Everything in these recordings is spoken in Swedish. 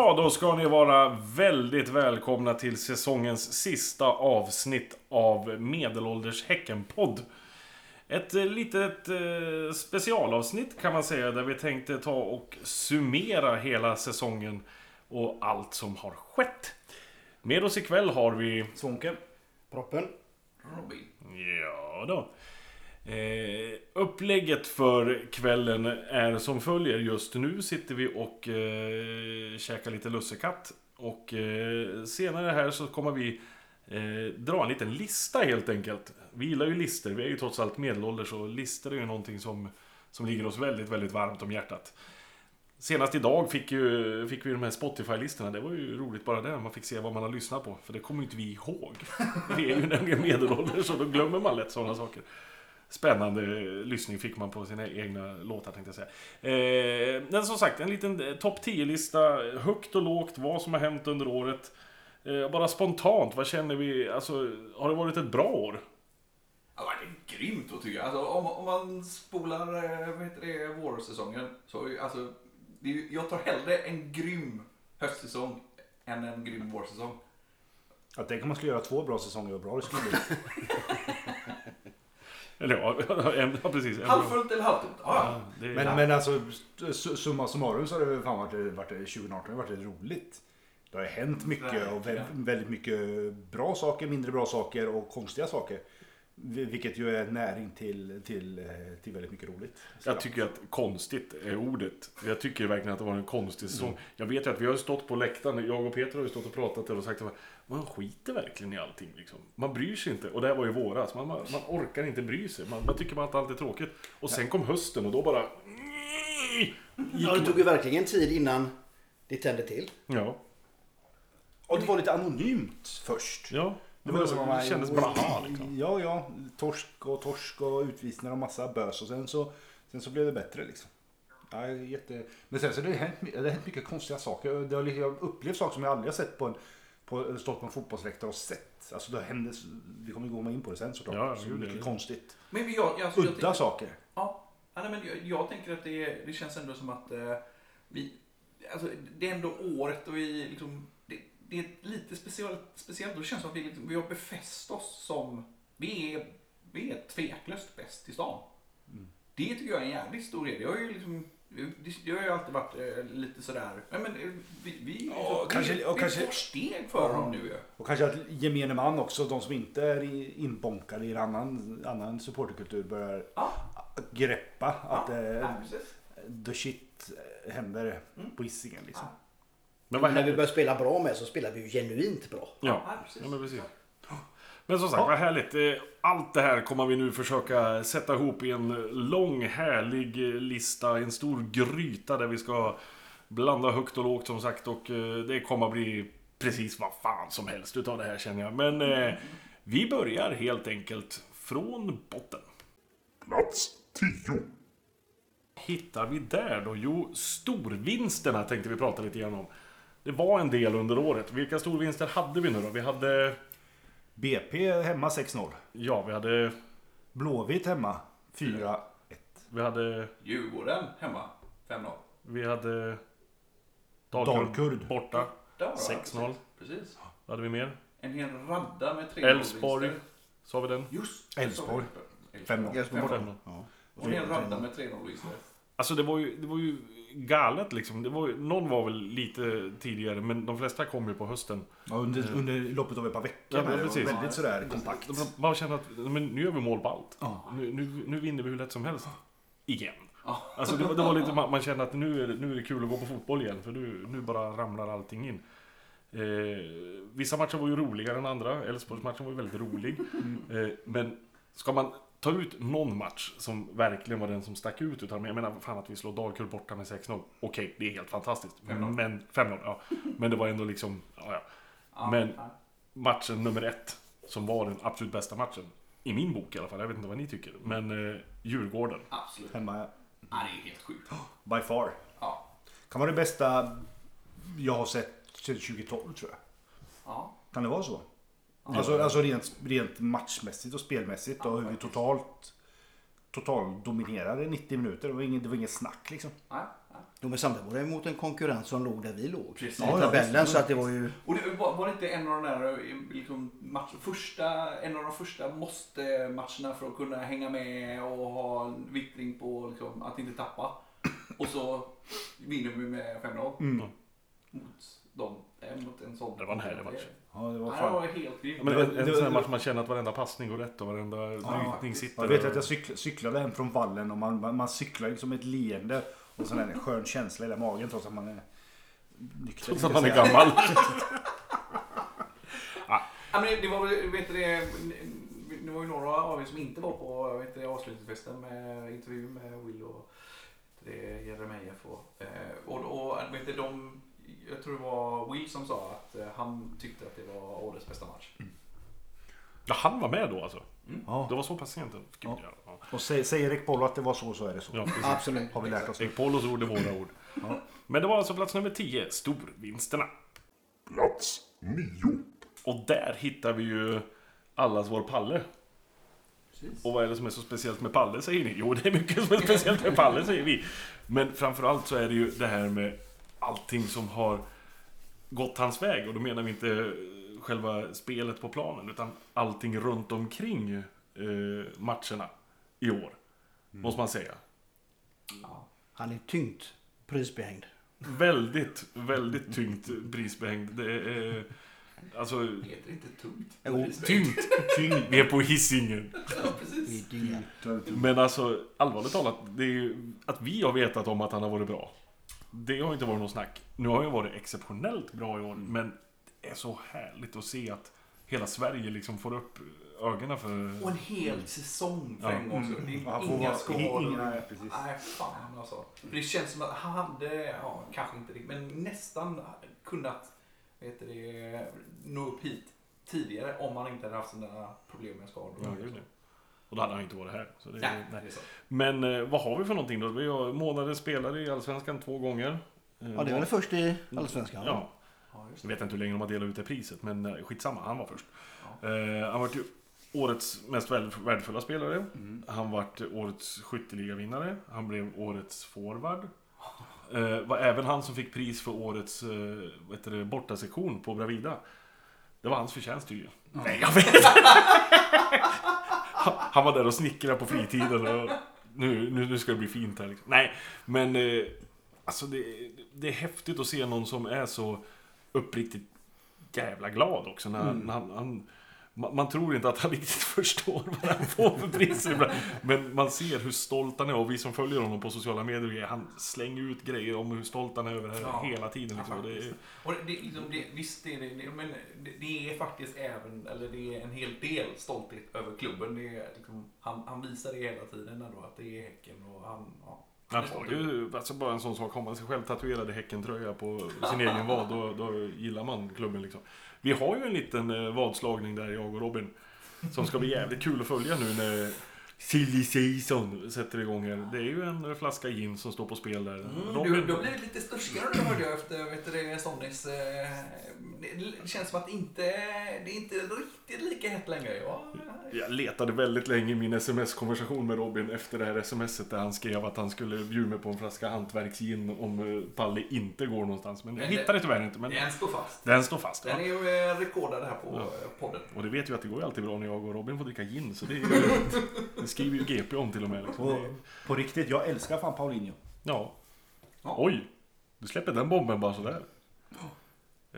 Ja, då ska ni vara väldigt välkomna till säsongens sista avsnitt av Medelålders Häckenpodd. Ett eh, litet eh, specialavsnitt kan man säga där vi tänkte ta och summera hela säsongen och allt som har skett. Med oss ikväll har vi... Svånken. Proppen. Robin. Ja då. Eh, upplägget för kvällen är som följer. Just nu sitter vi och eh, käkar lite lussekatt. Och eh, senare här så kommer vi eh, dra en liten lista helt enkelt. Vi gillar ju lister, vi är ju trots allt medelålders och lister är ju någonting som, som ligger oss väldigt, väldigt varmt om hjärtat. Senast idag fick, ju, fick vi de här Spotify-listorna. Det var ju roligt bara det. Man fick se vad man har lyssnat på. För det kommer ju inte vi ihåg. Vi är ju nämligen medelålders och då glömmer man lätt sådana saker. Spännande lyssning fick man på sina egna låtar tänkte jag säga. Eh, men som sagt, en liten eh, topp 10-lista. Högt och lågt, vad som har hänt under året. Eh, bara spontant, vad känner vi? Alltså, har det varit ett bra år? Ja, det är grymt att tycka. Alltså, om, om man spolar eh, vad heter det, vårsäsongen så är ju, alltså, det jag tar hellre en grym höstsäsong än en grym vårsäsong. Jag tänker man skulle göra två bra säsonger och bra det skulle bli. Eller ja, en, ja precis. Halvfullt eller halvtomt? Ja, Men, men alltså su- summa summarum så har det fan varit, varit 2018 har varit roligt. Det har hänt mycket och vä- Verkligen. väldigt mycket bra saker, mindre bra saker och konstiga saker. Vi- Vilket ju är näring till, till, eh, till väldigt mycket roligt. Jag tycker att konstigt är ordet. Jag tycker verkligen att det var en konstig säsong. Jag vet ju att vi har stått på läktaren, jag och Peter har ju stått och pratat och sagt att man skiter verkligen i allting. Liksom. Man bryr sig inte. Och det här var ju våras. Man, man, man orkar inte bry sig. Man, man tycker bara att allt är tråkigt. Och sen kom hösten och då bara... Ja, det tog ju verkligen tid innan det tände till. Ja. Och det var lite anonymt först. Ja. Det, var, som om det man- kändes blaha liksom. Ja, ja. Torsk och torsk och utvisningar och massa bös. Och sen så, sen så blev det bättre liksom. Ja, jätte... Men sen så har det hänt, det har hänt mycket konstiga saker. Det har, liksom- jag har upplevt saker som jag aldrig har sett på en, på, eller stått på en fotbollsläktare och sett. Alltså det hände, vi kommer gå in på det sen såklart. Ja, så det- konstigt. Men jag, alltså, jag, Udda tänker- saker. Ja, ja nej, men jag, jag tänker att det, det känns ändå som att eh, vi, alltså, det är ändå året och vi liksom, det, det är lite speciellt, speciellt och det känns som att vi, liksom, vi har befäst oss som, vi är, vi är tveklöst bäst i stan. Det tycker jag är en jävligt stor grej. Det har ju liksom, det, det har ju alltid varit eh, lite sådär, nej men eh, vi, vi, Ja, vi, kanske- vi, och vi kanske- får steg för dem nu ju. Och kanske att gemene man också, de som inte är inbonkade i en annan, annan supporterkultur börjar Ja, greppa att ja, eh, ja, the shit händer på Hisingen liksom. Men när vi börjar spela bra med så spelar vi ju genuint bra. Ja, Ja, precis. ja men precis. Men som sagt, vad härligt. Eh, Allt det här kommer vi nu försöka sätta ihop i en lång härlig lista. En stor gryta där vi ska blanda högt och lågt som sagt. Och eh, det kommer bli precis vad fan som helst utav det här känner jag. Men eh, vi börjar helt enkelt från botten. Plats 10. hittar vi där då? Jo, storvinsterna tänkte vi prata lite grann om. Det var en del under året. Vilka storvinster hade vi nu då? Vi hade... BP hemma 6-0. Ja, vi hade... Blåvitt hemma 4-1. Vi hade... Djurgården hemma, 5-0. Vi hade... Dalkurd. borta. Där var det, 6-0. Precis. Vad hade vi mer? En hel radda med tre Elfsborg. nollvinster. Sa vi den? Just Elfsborg. Elfsborg. 5-0. Elfsborg borta. Fem. Ja. Och en hel radda med tre nollvinster. Alltså det var ju, det var ju galet liksom. Det var någon var väl lite tidigare, men de flesta kom ju på hösten. Ja, under, under loppet av ett par veckor. Ja, men precis. Väldigt sådär kompakt. Bara kände att men nu gör vi mål på allt. Ja. Nu, nu, nu vinner vi hur lätt som helst. Igen. Ja. Alltså det, det var lite, man, man kände att nu är, det, nu är det kul att gå på fotboll igen. För nu, nu bara ramlar allting in. Eh, vissa matcher var ju roligare än andra. Elfsborgsmatchen var ju väldigt rolig. Eh, men ska man ta ut någon match som verkligen var den som stack ut mig. Jag menar fan att vi slår Dalkurd borta med 6-0. Okej, det är helt fantastiskt. 5-0. Men 5-0, ja. Men det var ändå liksom, ja, ja. Ja, Men- ja. matchen nummer ett. Som var den absolut bästa matchen. I min bok i alla fall. Jag vet inte vad ni tycker. Men eh, Djurgården. Absolut. Hemma Ja, det är helt sjukt. by far. Ja. Kan vara det bästa jag har sett sedan 2012 tror jag. Ja. Kan det vara så? Alltså, alltså rent, rent matchmässigt och spelmässigt och hur vi totalt totaldominerade 90 minuter. Det var inget, det var inget snack liksom. Nej, nej. Jo, men samtidigt var det mot en konkurrent som låg där vi låg. Precis. I Ja, ja, tabellen. visst. så att det var ju... Och det var, var det inte en av de där liksom, match, första, en av de första måste-matcherna för att kunna hänga med och ha en vittring på liksom, att inte tappa. Och så vinner vi med 5-0 Mm. mot dem. eh, Mot en sån. Det var en härlig match. Ja, det var Ja, det fan. var helt grymt. Men Det- en, en det- sån här match man känner att varenda passning går rätt och varenda brytning sitter. Jag vet att jag cykl, cyklade hem från vallen och man, man, man cyklar liksom ett leende och sån där skön känsla i den magen trots att man är nykter. Trots att man är gammal. Ja, men det, var väl, vet du det, det var ju några av er som inte var på vet du, avslutningsfesten med intervju med Will och det Jeremejeff och, eh, och, och vet du, de, jag tror det var Will som sa att eh, han tyckte att det var årets bästa match. Ja, han var med då alltså. Ja. Det var så pass sent. Gud, Ja. ja. Och säger, säger Erik Bollo att det var så så är det så. Ja. Absolut. Har vi lärt oss. Erik Polos ord är våra ord. Ja. Men det var alltså plats nummer 10, storvinsterna. Plats nio. Och där hittar vi ju allas vår Palle. Precis. Och vad är det som är så speciellt med Palle säger ni? Jo, det är mycket som är speciellt med Palle säger vi. Men framförallt så är det ju det här med allting som har gått hans väg. Och då menar vi inte eh, själva spelet på planen utan allting runt omkring eh, matcherna i år. Måste man säga. Ja. Han är tyngt prisbehängd. Väldigt, väldigt tyngt prisbehängd. Det är... Alltså, Det heter inte tungt. Jo, tyngt. tyngt. Vi är på Hisingen. Ja, precis. Det. Men alltså, allvarligt talat, det är ju att vi har vetat om att han har varit bra. Det har inte varit något snack. Nu har han varit exceptionellt bra i år, men det är så härligt att se att hela Sverige liksom får upp ögonen för... Och en hel säsong för Ja. en gång. Så det är får inga skador. Nej, precis. Nej, fan alltså. För det känns som att han hade, ja, kanske inte riktigt, men nästan kunnat vet du det, nå upp hit tidigare om han inte hade haft sina problem med skador. Ja. Och då hade han inte varit här. Så det, Nej, nej. det är så. Men eh, vad har vi för någonting då? Vi har månadens spelare i Allsvenskan två gånger. Eh, Ja, det var väl först i Allsvenskan? Ja, Ja, jag det. vet inte hur länge de har delat ut det priset, men eh, skitsamma, han var först. Ja. Eh, han var ju årets mest värdefulla spelare. Han vart årets skytteligavinnare. Han blev årets forward. Eh, var även han som fick pris för årets eh, vad heter det, bortasektion på Bravida. Det var hans förtjänst ju. Nej, jag vet Han- var där och snickrade på fritiden och nu, nu, nu ska det bli fint här. Liksom. Nej, men eh, alltså det, det är häftigt att se någon som är så uppriktigt jävla glad också. När, när han, han, man, man tror inte att han riktigt förstår vad han får för priser. Men man ser hur stolt han är och vi som följer honom på sociala medier, han slänger ut grejer om hur stolt han är över det här Ja. hela tiden. Liksom. Ja, det är. Och det, liksom, det, visst det, det, men det, är faktiskt även, eller det är en hel del stolthet över klubben. Det är liksom, han, han visar det hela tiden ändå, att det är Häcken och han, ja. han har ju alltså bara en sån sak, har man sig själv tatuerade Häckentröja på sin egen vad, då, då gillar man klubben liksom. Vi har ju en liten eh, vadslagning där, jag och Robin. Som ska bli jävligt kul att följa nu när Silly Season sätter igång här. Det är ju en flaska gin som står på spel där. Mm, du, Robin, du har blivit lite sturskare nu hörde jag efter vet du, det, Sonnys. Eh, det, det känns som att inte, det är inte riktigt lika hett längre. Ja, Jag letade väldigt länge i min sms-konversation med Robin efter det här smset där han skrev att han skulle bjuda mig på en flaska hantverksgin om eh, Palle inte går någonstans. Men jag Men det- hittade tyvärr inte. Men den står fast. den står fast. Den Ja. är ju eh, rekordad här på Ja. podden. Och det vet ju att det går alltid bra när jag och Robin får dricka gin. Så det, är ju, det skriver ju GP om till och med. Liksom. Och Det, på riktigt, jag älskar fan Paulinho. ja. Ja. Oj! Du släpper den bomben bara sådär.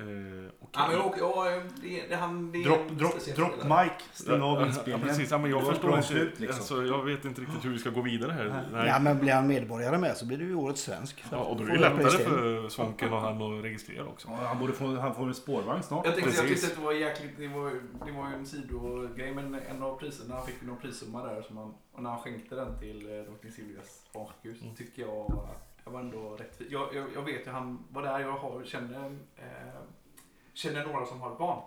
Eh, okej. Ja, men, och, ja, det, det, han, det är Drop, en drop, speciell drop spelare. mic, stäng av Ja, inspelningen. precis, ja, men jag förstår inte. slut, liksom. alltså, jag vet inte riktigt hur vi ska gå vidare här. Nej. Ja, men blir han medborgare med så blir det ju årets svensk. Ja, och då är det lättare för Svånken och han att registrera också. Ja, han, borde få, han får en spårvagn snart. Jag tyckte, jag tyckte att det var jäkligt, det var, ju- det var ju en sidogrej, men en av priserna, han fick ju någon prissumma där som han, och när han skänkte den till eh, Drottning Silvias barnsjukhus Mm. tyckte jag, jag var ändå rätt jag, jag, jag vet ju han var där, jag har, känner, eh, känner några som har ett barn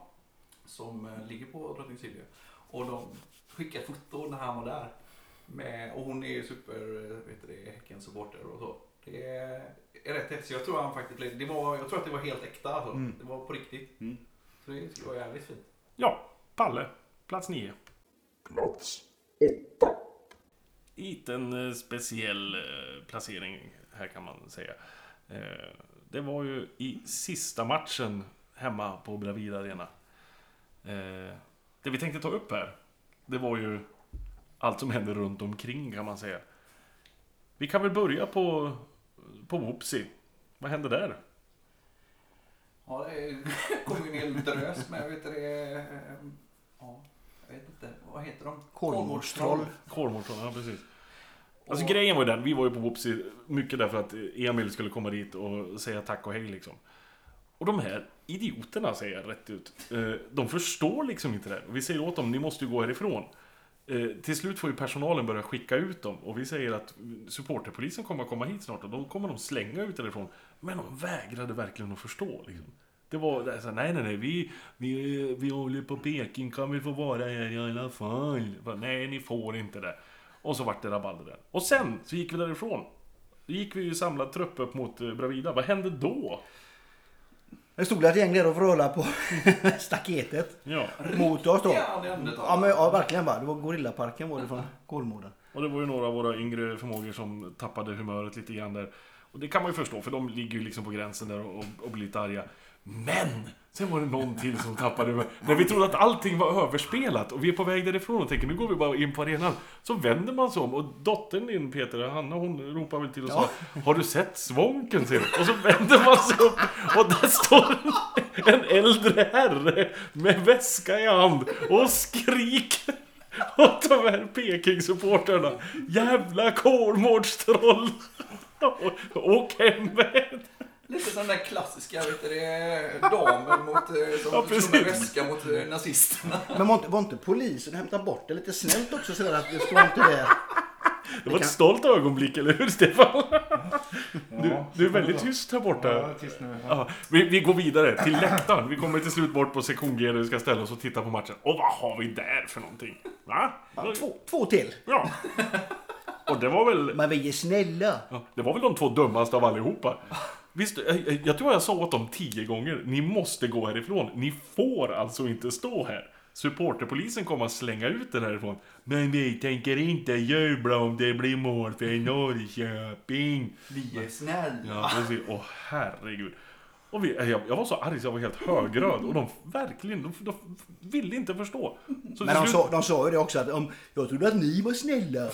som eh, ligger på Drottning Silvia och de skickar foto när han var där. Med, och hon är ju super, eh, vet du det, Häcken-supporter och så. Det är, är rätt häftigt. Jag tror han faktiskt det var, jag tror att det var helt äkta alltså. Mm. Det var på riktigt. Mm. Så det skulle vara jävligt fint. Ja, Palle. Plats nio. Plats åtta. liten eh, speciell eh, placering här kan man säga. Eh, Det var ju i sista matchen hemma på Bravida Arena. Eh, Det vi tänkte ta upp här, det var ju allt som hände runt omkring kan man säga. Vi kan väl börja på, på Whoopsie. Vad hände där? Ja, det kom ju en hel drös med, vet du det? Ja, jag vet inte. Vad heter de? Kolmårdstroll. Kolmården, ja precis. Alltså Och- grejen var ju den, vi var ju på Whoopsie mycket därför att Emil skulle komma dit och säga tack och hej liksom. Och de här idioterna, säger jag rätt ut, eh, de förstår liksom inte det. Och vi säger åt dem, ni måste ju gå härifrån. Eh, till slut får ju personalen börja skicka ut dem och vi säger att supporterpolisen kommer att komma hit snart och då kommer de slänga ut därifrån. Men de vägrade verkligen att förstå. Liksom. Det var så här, nej nej nej, vi, vi, vi håller på Peking, kan vi få vara här i alla fall? Bara, nej, ni får inte det. Och så vart det rabalder där. Och sen så gick vi därifrån. Då gick vi ju samlad trupp upp mot eh, Bravida. Vad hände då? Det stod ett gäng där och vrölade på staketet Ja, mot oss då. Ja, men, ja verkligen bara. Det var Gorillaparken var det från Kolmården. och det var ju några av våra yngre förmågor som tappade humöret lite grann där. Och det kan man ju förstå, för de ligger ju liksom på gränsen där och, och blir lite arga. Men! Sen var det någon till som tappade. När vi trodde att allting var överspelat och vi är på väg därifrån och tänker nu går vi bara in på arenan. Så vänder man sig om och dottern din Peter, Hanna hon ropar väl till och sa Har du sett Svånken? Och så vänder man sig upp och där står en äldre herre med väska i hand och skriker åt de här Peking-supportrarna. Jävla Kolmårdstroll! Åk hem med! Lite sån där klassiska, vet du det? Damen mot, eh, som Ja, med väska mot eh, nazisterna. Men var inte, var inte polisen hämtat bort det lite snällt också sådär att det står inte där. Det var ett kan- stolt ögonblick, eller hur Stefan? Du, Ja, du är väldigt tyst här borta. Ja, tyst nu. Ja, vi, vi går vidare till läktaren. Vi kommer till slut bort på sektion G där vi ska ställa oss och titta på matchen. Och vad har vi där för någonting? Va? Två, två till. Ja. Och det var väl... Men vi är snälla. Ja, det var väl de två dummaste av allihopa. Visst, jag, jag tror jag sa åt dem tio gånger. Ni måste gå härifrån. Ni får alltså inte stå här. Supporterpolisen kommer att slänga ut er härifrån. Men vi tänker inte jubla om det blir mål för Norrköping. Vi är snälla. Ja, precis. Åh, herregud. Och vi, jag, jag var så arg så jag var helt högröd. Och de verkligen, de, de ville inte förstå. Så Men de slut- sa, de sa ju det också att om, jag trodde att ni var snälla.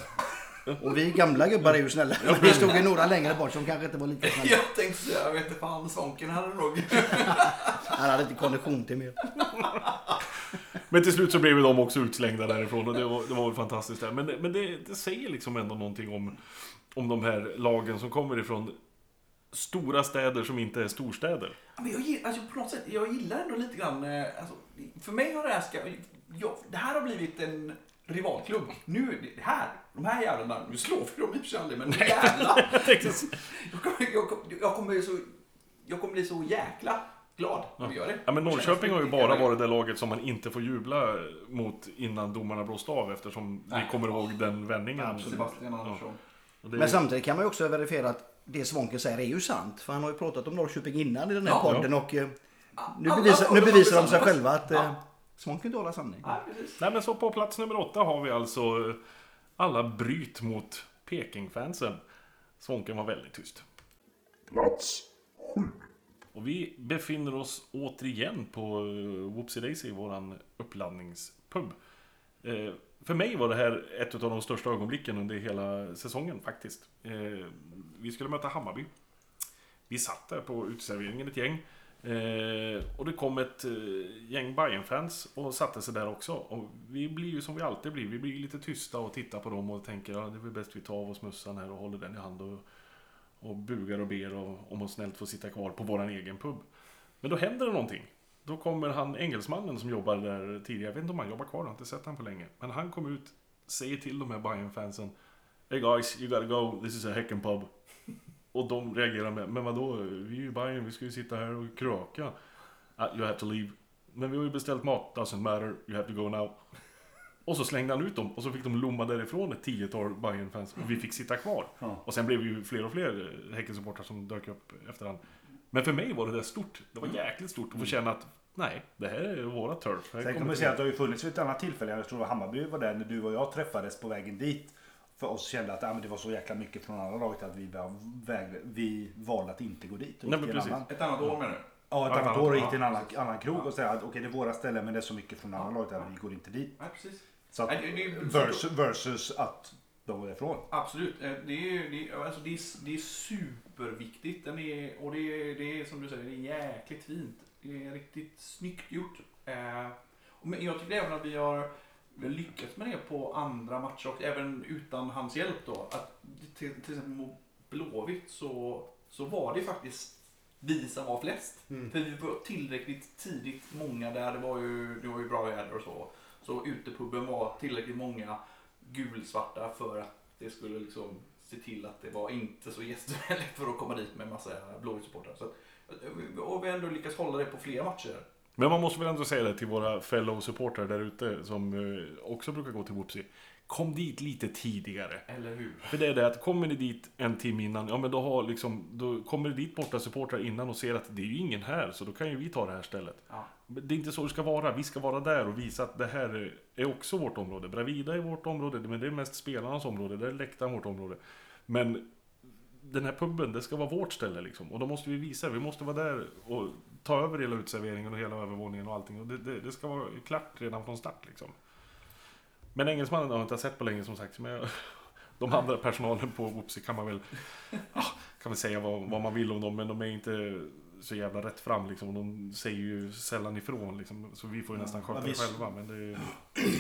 Och vi gamla gubbar är ju snälla. Men det stod ju några längre bort som kanske inte var lika snälla. Jag tänkte säga, jag vet inte fan, Svånken hade nog... Han hade inte kondition till mer. Men till slut så blev ju de också utslängda därifrån och det var, det var väl fantastiskt där. Men, det, men det, det säger liksom ändå någonting om, om de här lagen som kommer ifrån stora städer som inte är storstäder. Ja, Men jag, gillar- alltså, på något sätt, jag gillar ändå lite grann... eh, Alltså, för mig har det här... Ska, jag, det här har blivit en rivalklubb. Nu, det här, de här jävlarna, nu slår vi dem i och för sig aldrig, men jävlar! Jag kommer, jag, kommer, jag, kommer så, jag kommer bli så jäkla glad om vi gör det. ja, men Norrköping har ju bara varit det laget som man inte får jubla mot innan domarna blåst av eftersom Nej. vi kommer ihåg den vändningen. Sebastian Andersson. Det, Men samtidigt kan man ju också verifiera att det Svånken säger är ju sant. För han har ju pratat om Norrköping innan i den här Ja. podden och eh, nu bevisar, nu bevisar de sig själva att eh, Ja. Svånken talar sanning. Ja, precis. Nej men så på plats nummer åtta har vi alltså eh, alla bryt mot Peking-fansen. Svånken var väldigt tyst. Plats sju. Och vi befinner oss återigen på uh, Whoopsie Daisy, våran uppladdningspub. Eh, för mig var det här ett av de största ögonblicken under hela säsongen faktiskt. Eh, vi skulle möta Hammarby. Vi satt där på uteserveringen ett gäng. Eh, och det kom ett eh, gäng bayern fans och satte sig där också. Och vi blir ju som vi alltid blir. Vi blir lite tysta och tittar på dem och tänker ja, det är väl bäst vi tar av oss mössan här och håller den i hand och, och bugar och ber och, om att snällt få sitta kvar på våran egen pub. Men då händer det någonting. Då kommer han engelsmannen som jobbar där tidigare. Jag vet inte om han jobbar kvar, jag har inte sett han på länge. Men han kom ut, säger till de här bayern fansen Hey guys, you gotta go, this is a Häcken pub. Och de reagerar med, men vadå, vi är ju Bayern, vi ska ju sitta här och kröka. Ah, you have to leave. Men vi har ju beställt mat, doesn't matter, you have to go now. Och så slängde han ut dem och så fick de lomma därifrån ett tiotal bayern fans och vi fick sitta kvar. Ja. Och sen blev det ju fler och fler eh, Häckensupportrar som dök upp efterhand. Men för mig var det där stort. Det var jäkligt stort att få känna att nej, det här är våra turf. Här Sen kan kommer man säga att det har ju funnits vid ett annat tillfälle. Jag tror att Hammarby var där när du och jag träffades på vägen dit. För oss kände att ja, men det var så jäkla mycket från andra laget att vi, väg, vi valde att inte gå dit. och Nej, men precis. annan- Ett annat år menar du? Ja, ett Ja, annat ja, år och ja. gick till en annan, annan krog och säga att okej det är våra ställen men det är så mycket från andra laget att vi går inte dit. Nej, precis. Så att, versus, versus att de går därifrån. Absolut. Eh, Det är, det, är, alltså det, är, det är superviktigt. Den är, och det är, det är som du säger, det är jäkligt fint. Det är riktigt snyggt gjort. Eh, men jag tycker även att vi har lyckats med det på andra matcher och även utan hans hjälp då. Att till, till exempel mot Blåvitt så, så var det faktiskt vi som var flest. För vi var tillräckligt tidigt många där. Det var ju, det var ju bra väder och så. Så utepuben var tillräckligt många gulsvarta för att det skulle liksom se till att det var inte så gästvänligt för att komma dit med massa att- Och vi har ändå lyckats hålla det på flera matcher. Men man måste väl ändå säga det till våra fellow supportrar där ute som eh, också brukar gå till Whoopsie. Kom dit lite tidigare. Eller hur? För det är det att kommer ni dit en timme innan, ja men då har liksom, då kommer det dit borta supportrar innan och ser att det är ju ingen här, så då kan ju vi ta det här stället. Ja. Men Det är inte så det ska vara. Vi ska vara där och visa att det här är också vårt område. Bravida är vårt område, men det är mest spelarnas område. Det är läktaren vårt område. Men den här puben, det ska vara vårt ställe liksom. Och då måste vi visa, vi måste vara där och ta över hela utserveringen och hela övervåningen och allting. Och det, det, det ska vara klart redan från start liksom. Men engelsmannen har jag inte sett på länge som sagt. Men jag, de andra personalen på Whoopsie kan man väl kan väl säga vad, vad man vill om dem. Men de är inte så jävla rätt fram liksom. De säger ju sällan ifrån liksom. Så vi får ju nästan sköta Ja, det själva. Men det är,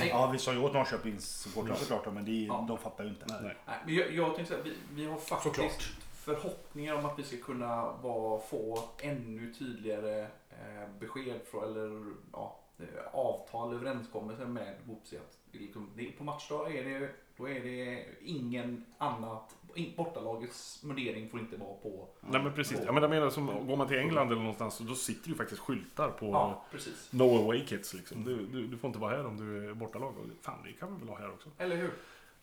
Ja, vi sa ju åt Norrköpings supportrar såklart men det, Ja. de fattar ju inte. nej. Nej, men jag, jag tänkte säga, vi, vi har faktiskt Såklart. Förhoppningar om att vi ska kunna vara, få ännu tydligare eh, besked från, eller ja, eh, avtal, överenskommelser med Whoopsie. Att liksom, på matchdag är det, då är det ingen annat, bortalagets mundering får inte vara på. nej men precis. Ja, men jag menar, som, går man till England eller någonstans då sitter det ju faktiskt skyltar på Ja. No away kids liksom. Du, du, du får inte vara här om du är bortalag. Fan, det kan vi väl ha här också. Eller hur?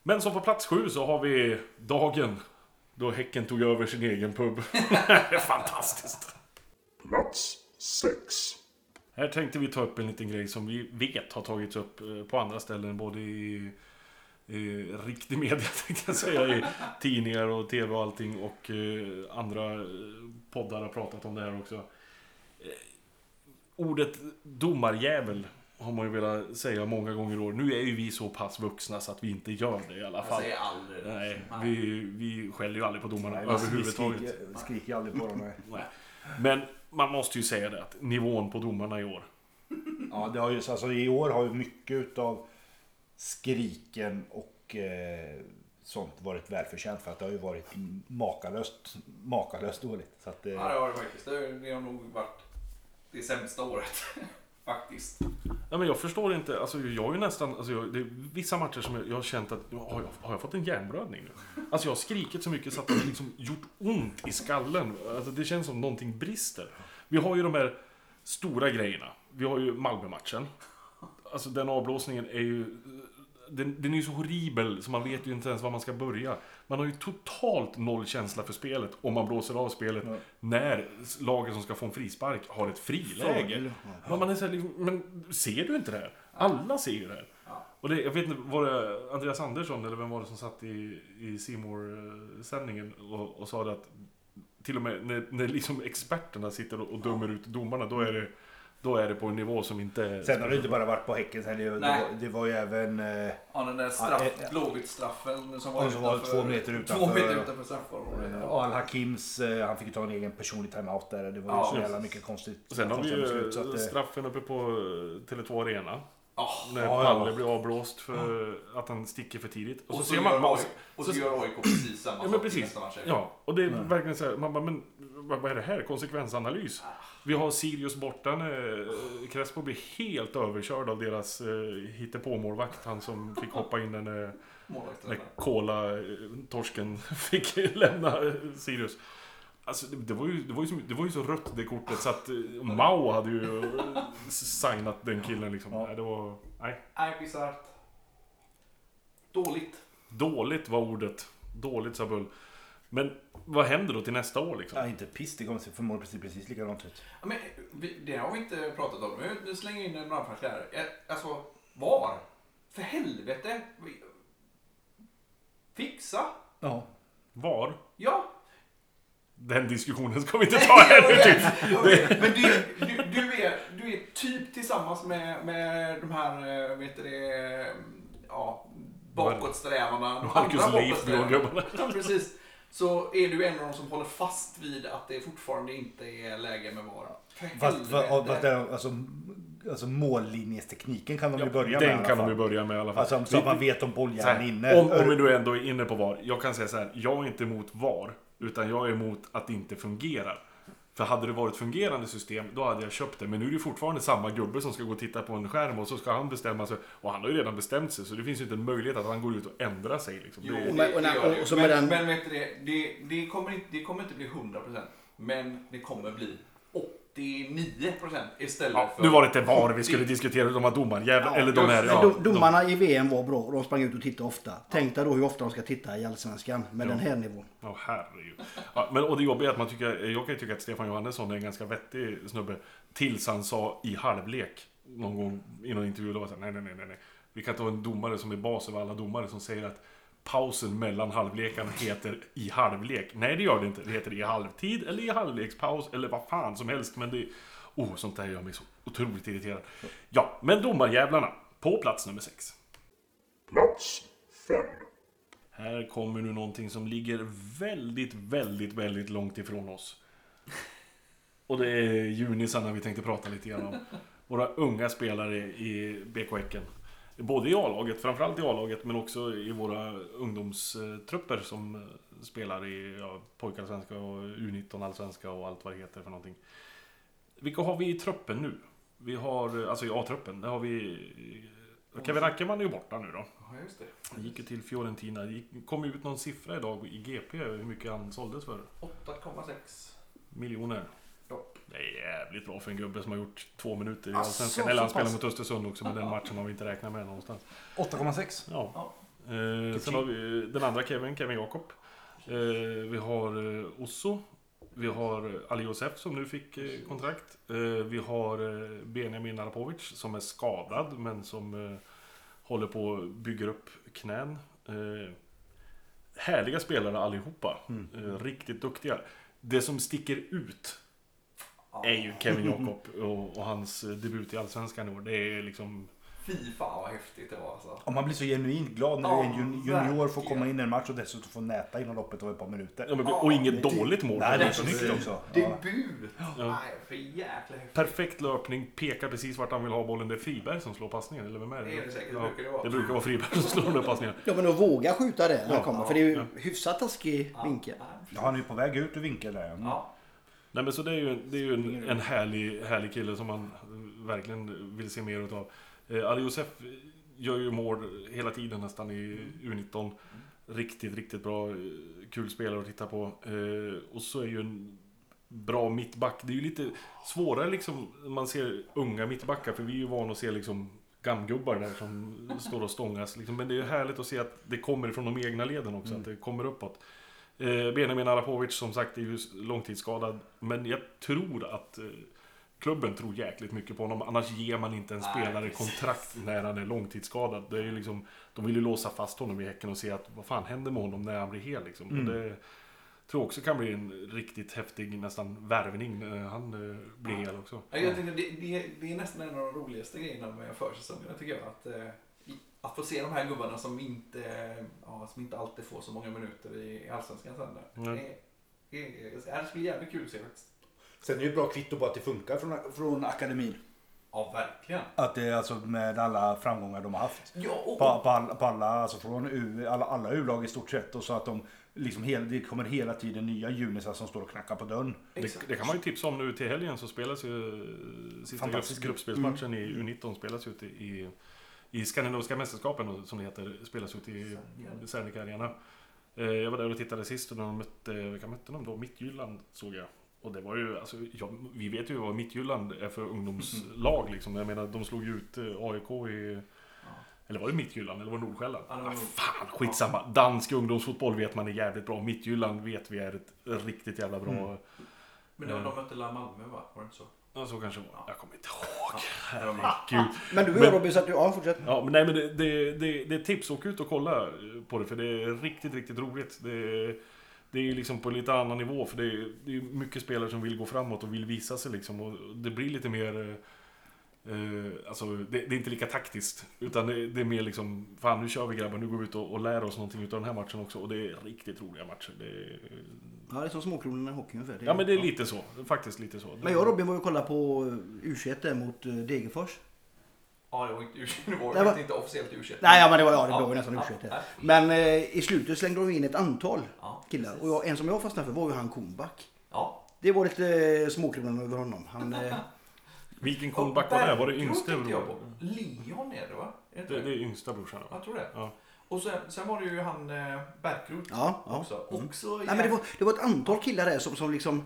Men som på plats sju så har vi dagen då Häcken tog över sin egen pub. Fantastiskt! Plats 6. Här tänkte vi ta upp en liten grej som vi vet har tagits upp eh, på andra ställen. Både i, i riktig media tänkte jag säga. I tidningar och tv och allting. Och eh, andra eh, poddar har pratat om det här också. Eh, ordet domarjävel har man ju velat säga många gånger år. Nu är ju vi så pass vuxna så att vi inte gör det i alla Jag fall. säger aldrig det. Nej, vi, vi skäller ju aldrig på domarna Nej, vi överhuvudtaget. skriker, skriker ju aldrig på dem. nej. Men man måste ju säga det att nivån på domarna i år. Ja, det har ju, alltså, I år har ju mycket utav skriken och eh, sånt varit välförtjänt för att det har ju varit makalöst, makalöst dåligt. Så att, eh, Ja, det har det faktiskt. Det har nog varit det sämsta året. faktiskt. Ja, men jag förstår inte, alltså jag har ju nästan, alltså jag, det är vissa matcher som jag, jag har känt att, har jag, har jag fått en hjärnblödning nu? Alltså jag har skrikit så mycket så att det har liksom gjort ont i skallen. Alltså det känns som någonting brister. Vi har ju de här stora grejerna. Vi har ju Malmö-matchen. Alltså den avblåsningen är ju, den, den är ju så horribel så man vet ju inte ens var man ska börja. Man har ju totalt noll känsla för spelet om man blåser av spelet Ja. när laget som ska få en frispark har ett friläge. Men man är så här, liksom, men ser du inte det här? Alla ser ju det här. Och det, jag vet inte, var det Andreas Andersson eller vem var det som satt i, i Simor sändningen och, och sa det att till och med när, när liksom experterna sitter och, och dömer ut domarna, då är det då är det på en nivå som inte... Sen har det inte bara varit på Häcken. Sen det, det, var, ju även... Eh, Ja, den där straff, Ja, eh, Blåvitt-straffen som Ja, var, som var två meter Två utanför. meter utanför straffområdet. Ja. Al Hakims, eh, han fick ju ta en egen personlig timeout där. Det var ju Ja, så jävla mycket konstigt. Sen har vi ju beslut, så att, eh, straffen uppe på eh, Tele2 Arena. Ja. När Ja, ja. Palle blir avblåst för att han sticker för tidigt. Och, så, ser gör man... AIK, och så så- gör AIK precis samma Ja, men sak precis. nästa match. Ja, och det är verkligen så här, man bara, men vad vad är det här? Konsekvensanalys? Vi har Sirius borta när eh, Crespo blir helt överkörd av deras eh, hittepåmålvakt. Han som fick hoppa in när, när Målvaktstränare. Kola-torsken fick lämna eh, Sirius. Alltså det, det, var ju, det, var ju så, det var ju så rött det kortet så att eh, Mao hade ju eh, signat den killen liksom. Ja. Nej, det var... Nej. Nej, bisarrt. Dåligt. Dåligt var ordet. Dåligt sa Bull. Men vad händer då till nästa år liksom? Ja, inte piss. Det kommer förmodligen precis, precis likadant ut. Ja, men, det har vi inte pratat om. Men Nu slänger in en brandflaska här. Eh, Alltså, var? För helvete! Fixa? Ja. Var? Ja. Den diskussionen ska vi inte ta här nu. typ. Men du, du, du, är, du är typ tillsammans med, med de här, eh, vet du det, ja, bakåtsträvarna. Marcus bakåtsträvarna. Ja, precis. Så är du en av de som håller fast vid att det fortfarande inte är läge med VAR. Fast, fast, alltså, alltså mållinjestekniken kan de ju börja med i Den kan de ju börja med i alla fall. Alltså så att man vet om här, är inne. om, om vi då ändå är inne på VAR. Jag kan säga så här. Jag är inte emot VAR. Utan jag är emot att det inte fungerar. För hade det varit ett fungerande system, då hade jag köpt det. Men nu är det fortfarande samma gubbe som ska gå och titta på en skärm och så ska han bestämma sig. Och han har ju redan bestämt sig, så det finns ju inte en möjlighet att han går ut och ändrar sig. Liksom. Jo, Det, det, Och och och men, den- men vet du det, det, det, kommer inte, det kommer inte bli 100% men det kommer bli 89% istället ja, för... nu var det inte VAR vi skulle diskutera, de var domarjävlar. Ja, eller de här... Ja, Dom- Domarna i VM var bra och de sprang ut och tittade ofta. Tänk dig då hur ofta de ska titta i Allsvenskan med den här nivån. Ja, herregud. Ja, men, och det jobbiga är att man tycker, jag kan ju tycka att Stefan Johannesson är en ganska vettig snubbe. Tills han sa i halvlek någon gång i någon intervju. Då var det så här, nej, nej, nej, nej. Vi kan inte ha en domare som är bas över alla domare som säger att pausen mellan halvlekarna heter i halvlek. Nej, det gör det inte. Det heter i halvtid eller i halvlekspaus eller vad fan som helst. Men det... Oh, sånt där gör mig så otroligt irriterad. Ja, men domarjävlarna. På plats nummer sex. Plats 5. Här kommer nu någonting som ligger väldigt, väldigt, väldigt långt ifrån oss. Och det är junisarna vi tänkte prata lite grann om. Våra unga spelare i BK Häcken. Både i A-laget, framförallt i A-laget, men också i våra ungdomstrupper som eh, spelar i ja, pojkallsvenska och U19 allsvenska och allt vad det heter för någonting. Vilka har vi i truppen nu? Vi har, eh, alltså i A-truppen, där har vi... Kevin Ackerman är ju borta nu då. Ja, just det. Han gick ju till Fiorentina. Det kom ut någon siffra idag i GP hur mycket han såldes för. 8,6. Miljoner. Det är jävligt bra för en gubbe som har gjort två minuter i Alltså, Allsvenskan. Eller han spelar mot Östersund också, men den matchen har vi inte räknat med någonstans. 8,6. Ja. Ja. Eh, sen har vi den andra Kevin, Kevin Jakob. Eh, vi har eh, Osso. Vi har eh, Ali Josef som nu fick eh, kontrakt. Eh, vi har Benjamin Arapovic som är skadad men som eh, håller på att bygga upp knän. Eh, härliga spelare allihopa. Eh, riktigt duktiga. Det som sticker ut är ju Kevin Jakob och, och hans eh, debut i Allsvenskan i år. Det är liksom... Fy fan vad häftigt det var alltså. Om man blir så genuint glad när Ja, en jun- junior får komma in i en match och dessutom få näta inom loppet av ett par minuter. Ja, men, och inget dåligt mål. Nej, det är snyggt också. Ja. Debut! Ja. Nej, för jäkla häftigt. Perfekt löpning, pekar precis vart han vill ha bollen. Det är Friberg som slår passningen, eller vem är det? Det är det säkert, det ja, brukar det vara. det brukar vara Friberg som slår de där passningarna. Ja men att våga skjuta det när han kommer. För det är ju ja. hyfsat taskig vinkel. Ja, Ja, han är ju på väg ut ur vinkel där. Ja. Nej men så det är ju, det är ju en, en härlig, härlig kille som man verkligen vill se mer utav. Eh, Ali Josef gör ju mål hela tiden nästan i U19. Riktigt, riktigt bra. eh, Kul spelare att titta på. Eh, och så är ju en bra mittback. Det är ju lite svårare liksom man ser unga mittbackar. För vi är ju vana att se liksom gamgubbar där som står och stångas. Liksom. Men det är härligt att se att det kommer från de egna leden också. Att det kommer uppåt. Eh, Benjamin Arapovic som sagt är ju långtidsskadad. Men jag tror att eh, klubben tror jäkligt mycket på honom. Annars ger man inte en Nej, spelare precis. kontrakt när han är långtidsskadad. Det är ju liksom, de vill ju låsa fast honom i Häcken och se att vad fan händer med honom när han blir hel. Liksom. Mm. Och det tror jag också kan bli en riktigt häftig nästan värvning när han eh, blir hel också. Ja, Jag tänkte, det, det, det är nästan en av de roligaste grejerna med försäsongen tycker jag. Att, eh, att få se de här gubbarna som inte, ja, som inte alltid får så många minuter i Allsvenskan sen. där. Nej. Det, är- är- det skulle bli jävligt kul att se faktiskt. Sen är det ju ett bra kvitto på att det funkar från, från akademin. Ja, verkligen. Att det är alltså med alla framgångar de har haft. Ja, och, På, på, alla, på alla, alltså från U, alla, alla U-lag i stort sett. Och så att de liksom hel, det kommer hela tiden nya junisar som står och knackar på dörren. Det, det kan man ju tipsa om nu till helgen så spelas ju eh, sista gruppspelsmatchen i U19 spelas ut i, i, i Skandinaviska mästerskapen som det heter, spelas ut i Serneke Arena. Eh, Jag var där och tittade sist och de mötte, vilka mötte de då? Midtjylland såg jag. Och det var ju, alltså, ja, vi vet ju vad Midtjylland är för ungdomslag liksom. Jag menar, de slog ju ut eh, AIK i... Eller var det Midtjylland eller var det Nordsjälland? Ja, det var ah, fan, skitsamma. Dansk ungdomsfotboll vet man är jävligt bra. Midtjylland vet vi är ett riktigt jävla bra... Mm. Men de, de mötte La Malmö va? Var det inte så? Ja, så kanske det var. Jag kommer inte ihåg. Herregud. Men du Men- jag Robin, så att du, ja fortsätt. Ja, men nej men det, det, det, det är ett tips. Åk ut och kolla på det för det är riktigt, riktigt roligt. Det, är- det är liksom på lite annan nivå för det är, det är mycket spelare som vill gå framåt och vill visa sig liksom. Och det blir lite mer... Eh, alltså, det, det är inte lika taktiskt. Utan det, det är mer liksom, fan nu kör vi grabbar, nu går vi ut och, och lär oss någonting utav den här matchen också. Och det är riktigt roliga matcher. Det är, Ja, det är som småkronorna i hockey ungefär. ja men det är lite så, faktiskt lite så. Men jag och Robin var ju och kollade på U21 där mot eh, Degerfors. Ja, det var inte, det var Det var- faktiskt inte officiellt u Nej, ja, men det var, ja, det var ju nästan U21. ja. Ja, Men eh, i slutet slängde de in ett antal killar. precis. Och jag, en som jag fastnade för var ju han Kornback. Ja. Det var lite eh, småkronan över honom. Han, eh, Vilken comeback var det? Var det yngste. Leon är det va? Är Det, det är yngsta brorsan. Jag tror det. Och sen, sen var det ju han eh, Bergkrok ja, ja. också. också Nej, men det, var, det var ett antal killar där som, som liksom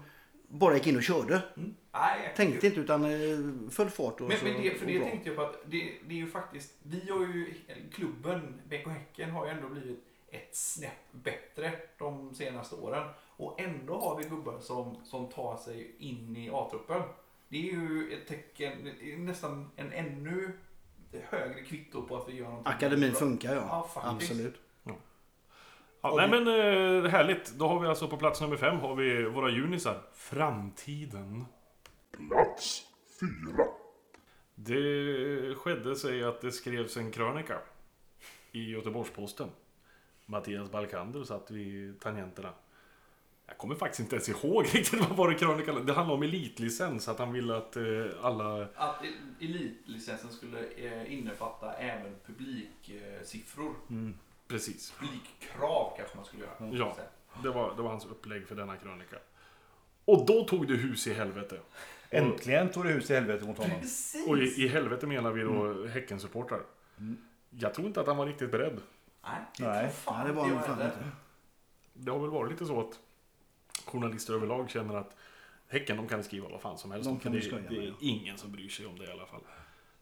bara gick in och körde. Mm. Nej, Tänkte inte utan eh, full fart. Och Men, så, men det, för det bra. tänkte jag på att det, det är ju faktiskt, vi har ju, klubben BK Häcken har ju ändå blivit ett snäpp bättre de senaste åren. Och ändå har vi gubbar som, som tar sig in i A-truppen. Det är ju ett tecken, nästan en ännu högre kvitto på att vi gör någonting Akademin bra. funkar ja. Ja, faktiskt. Absolut. Ja, nej men eh, härligt. Då har vi alltså på plats nummer fem har vi våra junisar. Framtiden. Plats fyra. Det skedde sig att det skrevs en krönika i Göteborgs-Posten. Mattias Balkander satt vid tangenterna. Jag kommer faktiskt inte ens ihåg riktigt vad var det krönikan Det handlade om elitlicens, att han ville att eh, alla... Att elitlicensen skulle eh, innefatta även publiksiffror. Precis. Publikkrav kanske man skulle göra. Ja. Det var, det var hans upplägg för denna krönika. Och då tog det hus i helvete. Äntligen tog det hus i helvete mot honom. Precis! Och i, i helvete menar vi då Häckensupportrar. Jag tror inte att han var riktigt beredd. Nej, det Nej. fan Ja, det var fan heller. inte. Det har väl varit lite så att journalister överlag känner att Häcken, de kan skriva vad fan som helst. De kan det, skoja det är ja. ingen som bryr sig om det i alla fall.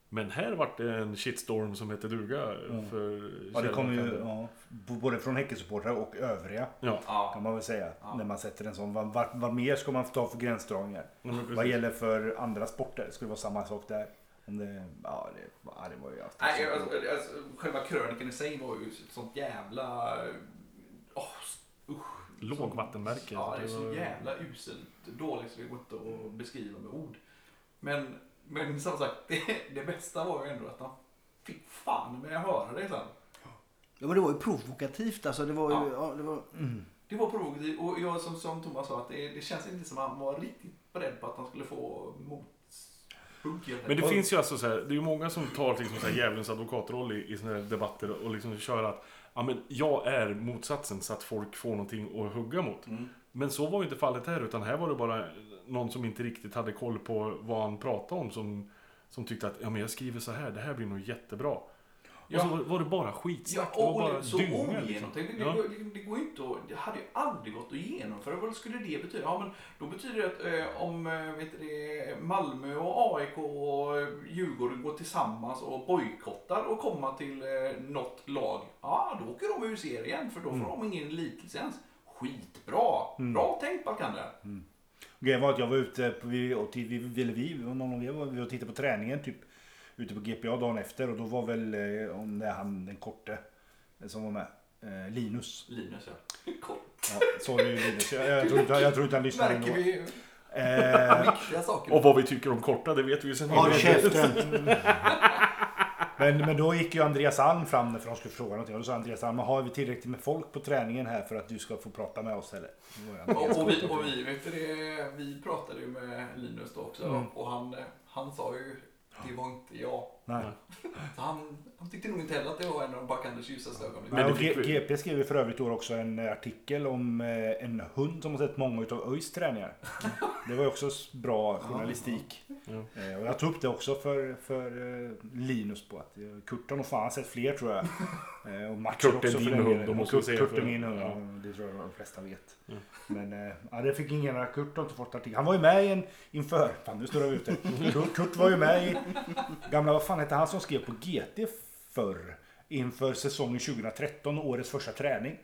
Men här vart det en shitstorm som hette duga för Ja, det kommer ju ja, både från Häckensupportrar och övriga Ja, kan man väl säga. Ja. När man sätter en sån. Vad, vad, vad mer ska man ta för gränsdragningar? precis. Vad gäller för andra sporter? Skulle det vara samma sak där? Om det, ja, det, ja, det var ju Nej, så. alltså, alltså, själva krönikan i sig var ju ett sånt jävla... Åh, usch. Lågvattenmärke. Ja, det är så jävla uselt dåligt så det går inte att beskriva med ord. Men, men som sagt, det, det bästa var ju ändå att han fick fan med att höra det sen. Ja, men det var ju provokativt alltså. Det var ju, Ja. ja. det var, Det var provokativt och jag som, som Thomas sa att det, det känns inte som att han var riktigt beredd på att han skulle få helt Men det finns ju alltså så här, det är ju många som tar liksom så här djävulens advokatroll i, i såna här debatter och liksom kör att ja, men jag är motsatsen så att folk får någonting att hugga mot. Mm. Men så var ju inte fallet här utan här var det bara någon som inte riktigt hade koll på vad han pratade om som, som tyckte att ja, men jag skriver så här, det här blir nog jättebra. Ja. Och så var, var det bara skitsnack, Ja, och, det var bara så dynga. Liksom. Det, Ja. det, det går ju inte att, det hade ju aldrig gått att genomföra. Vad skulle det betyda? Ja, men då betyder det att eh, om eh, vet det, Malmö och AIK och eh, Djurgården går tillsammans och bojkottar och kommer till eh, något lag. Ja, då åker de ur serien för då får Mm. de ingen elitlicens. Skitbra! Bra tänkt Balkander. Grejen var att jag var ute, på, vi, och ti- vi, ville vi, någon av er var vi och tittade på träningen typ ute på GPA dagen efter och då var väl eh, om det är han den korte eh, som var med. Eh, Linus. Linus ja. Kort. Ja, sorry Linus, jag, jag, tror inte, jag tror inte han lyssnar Märker ändå. vi Eh, viktiga saker. Och vad vi tycker om korta, det vet vi ju sen Håll innan. käften! men, men då gick ju Andreas Alm fram för de skulle fråga någonting och då sa Andreas Alm, har vi tillräckligt med folk på träningen här för att du ska få prata med oss eller? Och, och, vi, och vi, vet det, vi pratade ju med Linus då också Mm. och han, han sa ju det var inte jag. Nej. Så han, han tyckte nog inte heller att det var en av Backanders ljusaste ögonblick. Men det fick vi- GP skrev ju för övrigt då också en artikel om eh, en hund som har sett många utav ÖIS träningar. Det var ju också bra journalistik. Ja. Eh, Och jag tog upp det också för, för eh, Linus på att eh, Kurt har nog fan sett fler tror jag. Eh, Och Mats Kurt är också för din hund, måste vi Kurt, säga Kurt är min hund, ja. ja. det tror jag de flesta vet. Ja. Men eh, ja, det fick ingen, Kurt har inte fått artikel. Han var ju med i en, inför, fan nu står jag ute. Kurt, Kurt var ju med i gamla, vad fan hette han som skrev på GT förr? Inför säsongen 2013, årets första träning.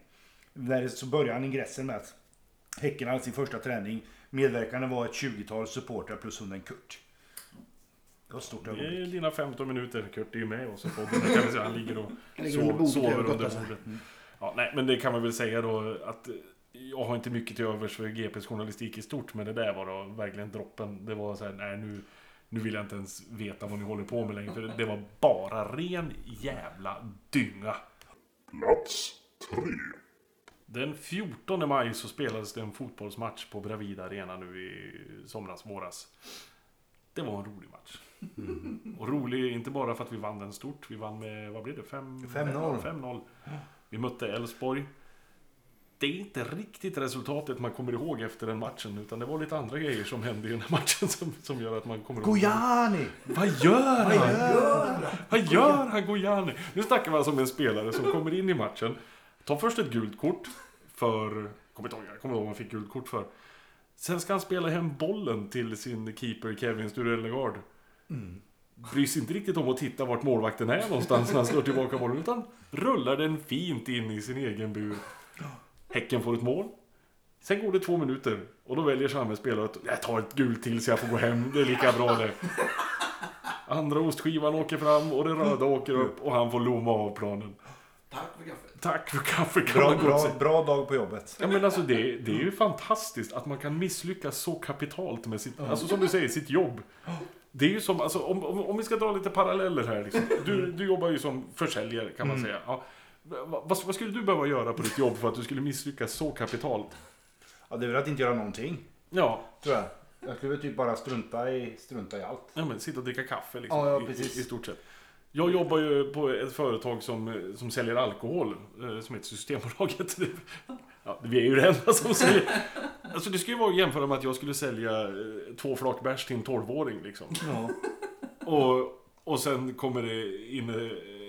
Där så började han ingressen med att Häcken hade sin första träning. Medverkande var ett 20-tal supportrar plus hunden Kurt. var ett stort Det är ögonblick. dina 15 minuter. Kurt är ju med oss i podden. Det kan vi säga. Han ligger och sover och under bordet. Ja, nej, men det kan man väl säga då att jag har inte mycket till övers för GPs journalistik i stort, men det där var då verkligen droppen. Det var så här, nej nu, nu vill jag inte ens veta vad ni håller på med längre, för det var bara ren jävla dynga. Plats 3. Den 14 maj så spelades det en fotbollsmatch på Bravida Arena nu i somras, våras. Det var en rolig match. Och rolig inte bara för att vi vann den stort. Vi vann med, vad blev det? Fem- 5-0. 5-0. Vi mötte Elfsborg. Det är inte riktigt resultatet man kommer ihåg efter den matchen. Utan det var lite andra grejer som hände i den här matchen som, som gör att man kommer ihåg. Gojani! Vad gör han? Vad gör han Gojani? Nu snackar alltså om en spelare som kommer in i matchen. Tar först ett gult kort för... Kommer inte ihåg, jag kommer ihåg vad han fick gult kort för. Sen ska han spela hem bollen till sin keeper Kevin Sturellegard. Bryr sig inte riktigt om att titta vart målvakten är någonstans när han slår tillbaka bollen. Utan rullar den fint in i sin egen bur. Häcken får ett mål. Sen går det två minuter och då väljer samhällsspelare att jag tar ett gult till så jag får gå hem. Det är lika bra det. Andra ostskivan åker fram och det röda åker upp och han får lomma av planen. Tack för kaffet. Tack för kaffe kan Bra, bra, bra dag på jobbet. Ja men alltså det, det är ju fantastiskt att man kan misslyckas så kapitalt med sitt, alltså som du säger, sitt jobb. Det är ju som, alltså om, om, om vi ska dra lite paralleller här liksom. Du, du jobbar ju som försäljare kan man säga. Ja. Vad, vad, skulle du behöva göra på ditt jobb för att du skulle misslyckas så kapitalt? Ja, det är väl att inte göra någonting, Ja, tror jag. Jag skulle väl typ bara strunta i, strunta i allt. ja men sitta och dricka kaffe liksom. Ja, ja, precis. I, I stort sett. Jag jobbar ju på ett företag som, som säljer alkohol, eh, som heter Systembolaget. Ja, vi är ju det enda som säljer. Alltså det skulle ju vara att jämföra med att jag skulle sälja eh, två flak bärs till en 12-åring liksom. Ja. Och, och sen kommer det in eh,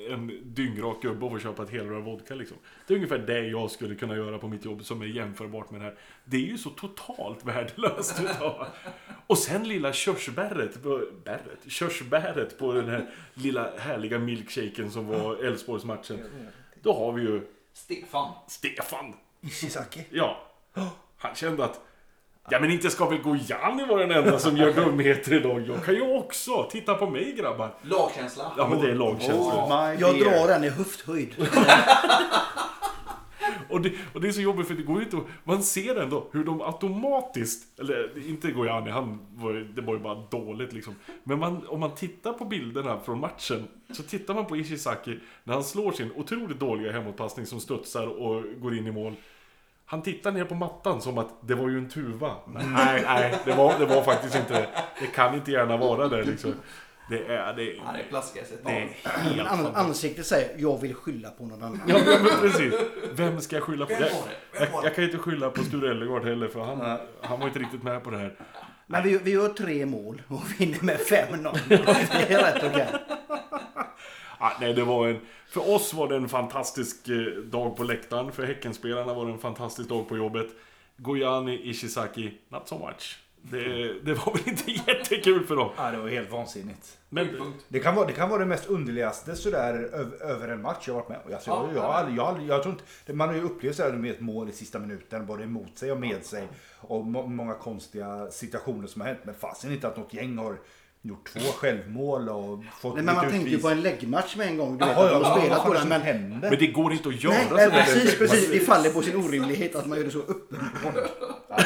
en dyngrak gubbe och får köpa ett helrör vodka liksom. Det är ungefär det jag skulle kunna göra på mitt jobb som är jämförbart med det här. Det är ju så totalt värdelöst. Och sen lilla körsbäret, bäret, körsbäret på den här lilla härliga milkshaken som var Elfsborgsmatchen. Då har vi ju Stefan. Stefan. Ishizaki. Ja. Han kände att Ja men inte ska väl Gojani vara den enda som gör dumheter idag. Jag kan ju också. Titta på mig grabbar. Lagkänsla. Ja men det är lagkänsla. my Jag dear. drar den i höfthöjd. Och det, och det är så jobbigt för det går ju inte. Man ser ändå hur de automatiskt... Eller inte Gojani, han var, det var ju bara dåligt liksom. Men man, om man tittar på bilderna från matchen så tittar man på Ishizaki när han slår sin otroligt dåliga hemåtpassning som studsar och går in i mål. Han tittar ner på mattan som att det var ju en tuva. Nej, nej, det var, det var faktiskt inte det. Det kan inte gärna vara det liksom. Det är... Det, Han är plaskigast ett det är helt Men an- ansiktet säger jag vill skylla på någon annan. Ja, men, precis. Vem ska jag skylla på? Jag, det? Jag, det? jag kan inte skylla på Sture Ellegård heller för han, han var inte riktigt med på det här. Men vi, vi gör tre mål och vinner med 5-0. Det är rätt okej. Ah, nej, det var en, för oss var det en fantastisk eh, dag på läktaren. För Häckenspelarna var det en fantastisk dag på jobbet. Gojani, Ishizaki, not so much. Det, det var väl inte jättekul för dem. Ja, det var helt vansinnigt. Men. Det kan, vara, det kan vara det mest underligaste sådär över, över en match jag varit med. Alltså, Ja, jag, jag, jag, jag tror inte, man har ju upplevt sådär med ett mål i sista minuten, både emot sig och med sig. Och må, många konstiga situationer som har hänt. Men fasen inte att något gäng har gjort två självmål och fått Nej, men man tänkte ju på en läggmatch med en gång. Du vet, Jaha, att ja, de har vad spelat på den. Men, händer? Men det går inte att göra nej, så nej, där. precis, precis. Det faller på sin orimlighet att man gör det så uppenbart. Ja,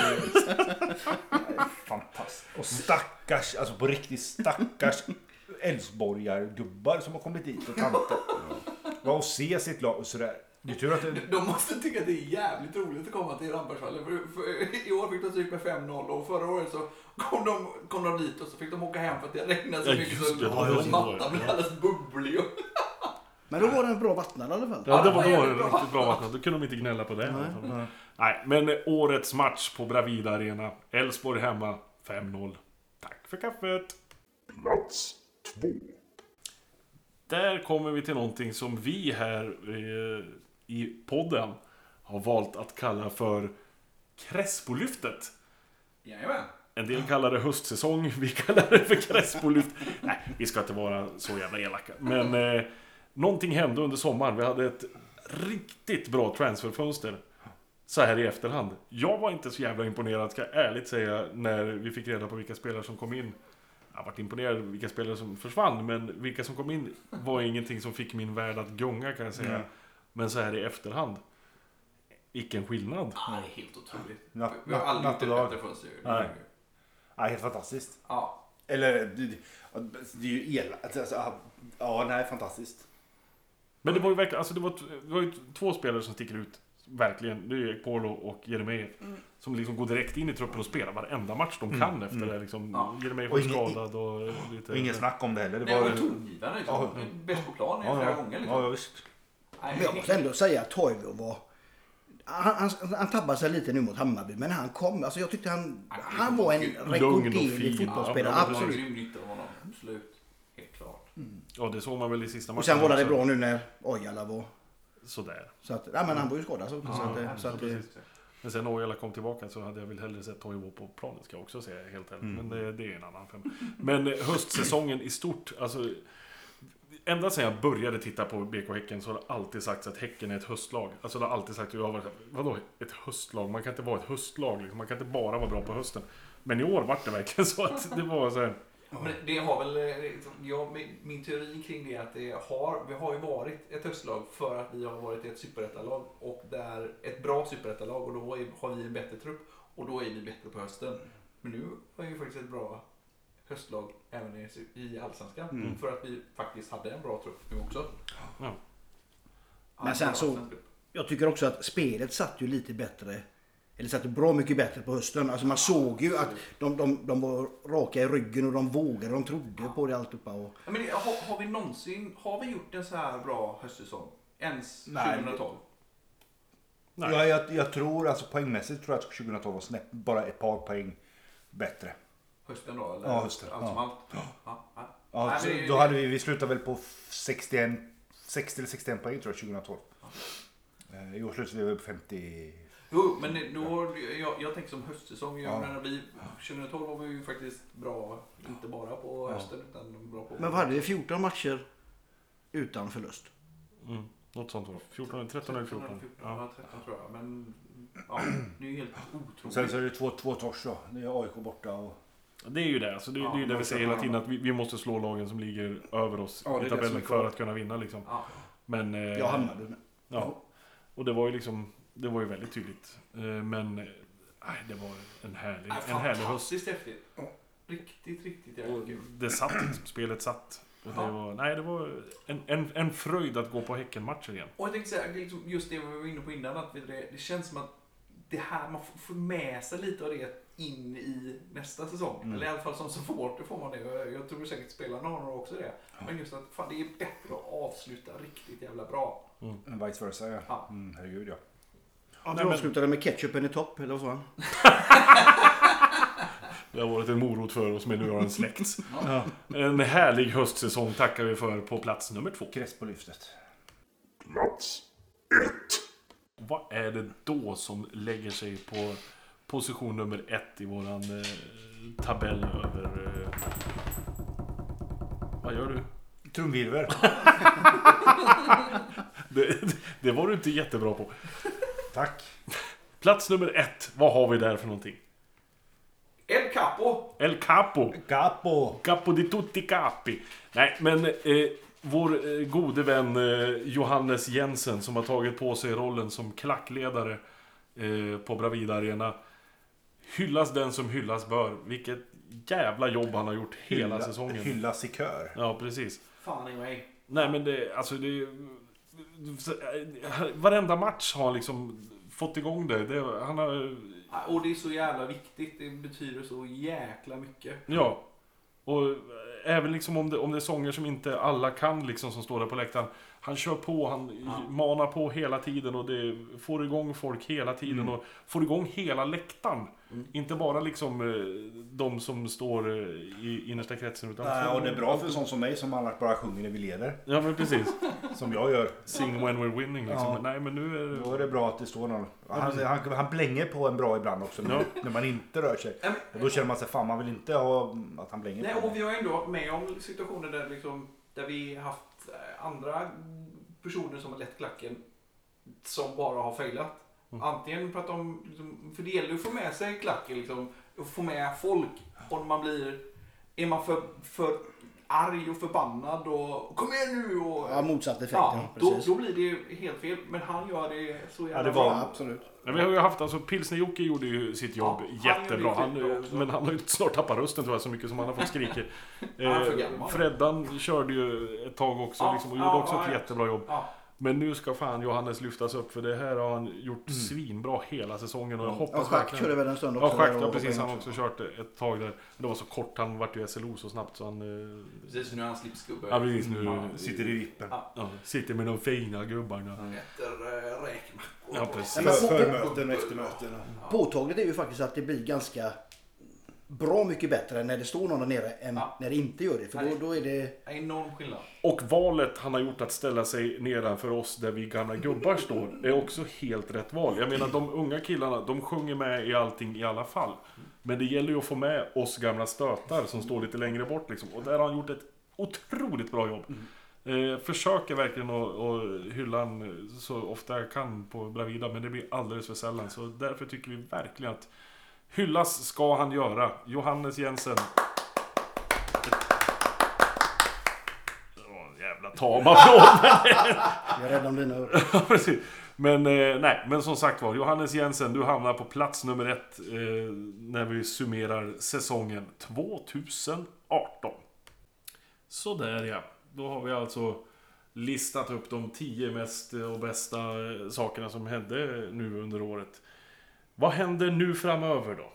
Fantastiskt. Och stackars, alltså på riktigt stackars Älvsborgargubbar som har kommit dit och tanter. Ja, och se sitt lag och sådär. Det är tur att det... De måste tycka att det är jävligt roligt att komma till Rambergsvallen. För, för, I år fick de stryk med 5-0 och förra året så kom de, kom de dit och så fick de åka hem för att det regnade så Ja, mycket just så det, det det. mattan blev alldeles bubblig. och- Men då var den bra vattnad i alla fall. Ja, det var, Ja, då var det det bra. riktigt bra vattnat. Då kunde de inte gnälla på det. alla fall. Nej, men årets match på Bravida Arena. Elfsborg hemma, 5-0. Tack för kaffet! Plats 2. Där kommer vi till någonting som vi här eh, i podden har valt att kalla för Crespolyftet. Jajamän. En del kallar det höstsäsong, vi kallar det för Crespolyft. Nej, vi ska inte vara så jävla elaka. Men eh, någonting hände under sommaren. Vi hade ett riktigt bra transferfönster. Så här i efterhand. Jag var inte så jävla imponerad, ska jag ärligt säga, när vi fick reda på vilka spelare som kom in. Jag varit imponerad vilka spelare som försvann, men vilka som kom in var ingenting som fick min värld att gunga kan jag säga. Nej. Men så här i efterhand, vilken skillnad. Ja, det är helt otroligt. Natt- Vi har aldrig gjort och ett bättre fönster. Nej. Ja, helt fantastiskt. Ja. Eller, det, det är ju elakt. Alltså, ja, ja, nej, fantastiskt. Men det var ju verkligen, alltså det var, det var ju två spelare som sticker ut. Verkligen. Det är Ekpolo och Jeremejeff. Som liksom går direkt in i truppen och spelar varenda match de kan efter det. Liksom, Ja. Jeremejeff Och var skadad och lite... Och ingen snack om det heller. Det var var, tongivande liksom. Ja. Bäst på plan ja, flera ja, gånger liksom. ja, visst. Men jag måste ändå säga att Toivo var... Han, han, han tabbade sig lite nu mot Hammarby, men han kom... Alltså jag tyckte han... Han var en rekorderlig fotbollsspelare, Ja, Det var absolut. grym nytta av honom. Absolut. Helt klart. Ja, det såg man väl i sista matchen. Och sen var det bra nu när Ojala var... Sådär. Så att, nej men han var ju skadad så, så att, Ja, så att, precis. Men sen Ojala kom tillbaka så hade jag väl hellre sett Toivo på planen ska jag också säga helt ärligt. Men det, det är en annan femma. Men eh, höstsäsongen i stort, alltså. Ända sedan jag började titta på BK Häcken så har det alltid sagts att Häcken är ett höstlag. Alltså det har alltid sagt, och jag har varit vadå ett höstlag? Man kan inte vara ett höstlag liksom. Man kan inte bara vara bra på hösten. Men i år vart det verkligen så att det var så här. Men det har väl, eh, liksom, ja, min- teori kring det är att det har, vi har ju varit ett höstlag för att vi har varit ett superettalag och där ett bra superettalag och då har vi en bättre trupp och då är vi bättre på hösten. Men nu har vi faktiskt ett bra höstlag även i, i Allsvenskan Mm. för att vi faktiskt hade en bra trupp nu också. Ja. Men sen så- Jag tycker också att spelet satt ju lite bättre. Eller satt ju bra mycket bättre på hösten. Alltså man såg ju att de, de, de var raka i ryggen och de vågade. De trodde på det alltihopa. Och, Ja, men har, har vi någonsin har vi gjort en så här bra höstsäsong? Ens Nej. 2012? Nej. Ja, jag, jag tror, alltså poängmässigt tror jag att 2012 var snäpp, bara ett par poäng bättre. Hösten då? Eller? Ja, hösten. Allt som Ja. allt? Ja. Ja, Ja, Nej, så det- då hade vi, vi slutade väl på 61, 60 eller 61 poäng tror jag 2012. Eh, I år slutade vi väl på 50. Jo, men då, jag, jag tänker som höstsäsong. Jag Ja. menar, vi, 2012 var vi ju faktiskt bra, inte bara på hösten utan bra på... men vad hade vi? 14 matcher utan förlust. Mm, något sånt var det. 14, 13 eller 14. Ja. Ja, 13 tror jag. Men ja, det är ju helt otroligt. Sen så är det två, två torsk då. Det är AIK borta och... Det är ju det. Alltså det, Ja, det är ju det vi säger hela tiden. Att vi, vi måste slå lagen som ligger över oss Ja, i tabellen för att kunna vinna. Liksom. Ja. Men... Eh, Jag Hammarby med. Ja. Och det var ju liksom... Det var ju väldigt tydligt. Eh, men... eh, Nej, det var en härlig, en härlig höst. Fantastiskt häftigt. Riktigt, riktigt jävla kul. det satt, liksom, spelet satt. Och det Ja. var, nej, det var en, en, en fröjd att gå på Häcken-matcher igen. Och jag tänkte säga, liksom just det vi var inne på innan, att det, det känns som att det här, man får- med sig lite av det in i nästa säsong. Mm. Eller i alla fall som supporter får man det. Jag, jag tror säkert spelarna har nog också det. Men just att fan, det är bättre att avsluta riktigt jävla bra. En vice versa ja. Ja. Mm, herregud ja. Ja, men- avslutade med ketchupen i topp, eller vad sa han? Det har varit en morot för oss, men nu har den släckts. ja. En härlig höstsäsong tackar vi för på plats nummer två. Crespo-lyftet. Plats Vad är det då som lägger sig på position nummer ett i våran eh, tabell över... Eh... Vad gör du? Trumvirvel. Det, det var du inte jättebra på. Tack. Plats nummer ett, vad har vi där för någonting? El Capo! El Capo. Capo. Capo di tutti capi. Nej, men eh, vår eh, gode vän eh, Johannes Jensen som har tagit på sig rollen som klackledare eh, på Bravida Arena. Hyllas den som hyllas bör. Vilket jävla jobb han har gjort hela Hylla- säsongen. Hyllas i kör. Ja, precis. Fan mig. Nej, men det, alltså det... Varenda match har liksom fått igång det. det han har... Och det är så jävla viktigt. Det betyder så jäkla mycket. Ja. Och även liksom om det, om det är sånger som inte alla kan liksom som står där på läktaren. Han kör på, han Ja. manar på hela tiden och det får igång folk hela tiden Mm. och får igång hela läktaren. Mm. Inte bara liksom eh, de som står eh, i innersta kretsen utan Nej, och det är bra för en sån som mig som annars bara sjunger när vi leder. Ja men precis. Som jag gör. Sing when we're winning liksom. Ja. Men nej men nu är Då det... är det bra att det står någon. Han, han, han blänger på en bra ibland också. När, när man inte rör sig. Och då känner man sig fan man vill inte ha att han blänger Nej, på. och vi har ändå med om situationer där, liksom, där vi haft eh, andra personer som har lett klacken som bara har failat. Mm. Antingen för att de, liksom, för det gäller att få med sig klacken liksom, och få med folk om man blir är man för, för arg och förbannad och kom igen nu och... Ja, motsatt effekt. Ja, Ja, då, precis. då blir det ju helt fel. Men han gör det så jävla Ja, det var- bra. Absolut. Ja, vi har ju haft, alltså Pilsner-Jocke gjorde ju sitt jobb Ja, jättebra. Han, men han har ju snart tappat rösten tror jag, så mycket som han har fått skrika. Eh. Freddan körde ju ett tag också Ja, liksom, och ja, gjorde också ja, ett jättebra jobb. Ja, Men nu ska fan Johannes lyftas upp för det här har han gjort Mm. svinbra hela säsongen och jag Ja, hoppas Schack körde väl en stund Ja, också. Schack, där ja precis. Han har också kört ett tag där. Men det var så kort, han vart ju SLO så snabbt så han... eh, precis. Nu är han slipsgubbe. Ja, precis. Nu Ja, Sitter i vippen. Ja. ja, sitter med de fina gubbarna. Äter äh, räkmackor. Ja, precis. Nej, men- För, förmöten och eftermöten. Påtagligt är ju faktiskt att det blir ganska bra mycket bättre när det står någon där nere än Ja. när det inte gör det. För då, då är det... Enorm skillnad. Och valet han har gjort att ställa sig nedanför oss där vi gamla gubbar står är också helt rätt val. Jag menar de unga killarna, de sjunger med i allting i alla fall. Men det gäller ju att få med oss gamla stötar som står lite längre bort liksom. Och där har han gjort ett otroligt bra jobb. Eh, försöker verkligen att, att hylla han så ofta jag kan på Bravida men det blir alldeles för sällan. Så därför tycker vi verkligen att hyllas ska han göra. Johannes Jensen. Jävla tama applåd! Jag är rädd om dina öron. Ja, precis. Men eh, nej, men som sagt var, Johannes Jensen, du hamnar på plats nummer ett eh, när vi summerar säsongen 2018. Sådär ja, då har vi alltså listat upp de tio mest eh, och bästa eh, sakerna som hände nu under året. Vad händer nu framöver då?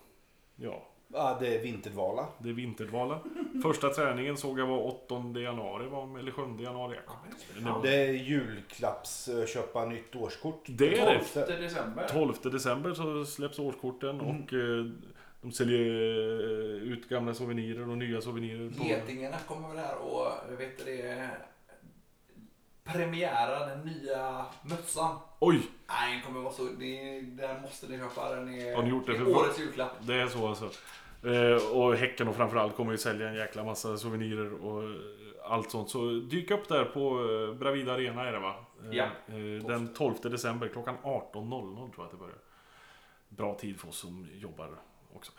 Ja, Ja, det är Vinterdvala. det är Vinterdvala. Första träningen såg jag var 8 januari, var- eller 7 januari. Jag kommer inte ihåg. Det är julklapps köpa nytt årskort. Det är det. 12 december. 12 december så släpps årskorten Mm. och eh, de säljer eh, ut gamla souvenirer och nya souvenirer. På... Getingarna kommer väl här och vet du det, premiära den nya mössan. Oj! Nej, den kommer vara så... Det, den måste ni köpa. Den är, Har ni gjort det för- årets julklapp. Det är så alltså. Eh, och Häcken och framförallt kommer ju sälja en jäkla massa souvenirer och eh, allt sånt. Så dyk upp där på eh, Bravida Arena är det va? Eh, Ja, eh, den 12 december klockan 18.00 tror jag att det börjar. Bra tid för oss som jobbar också.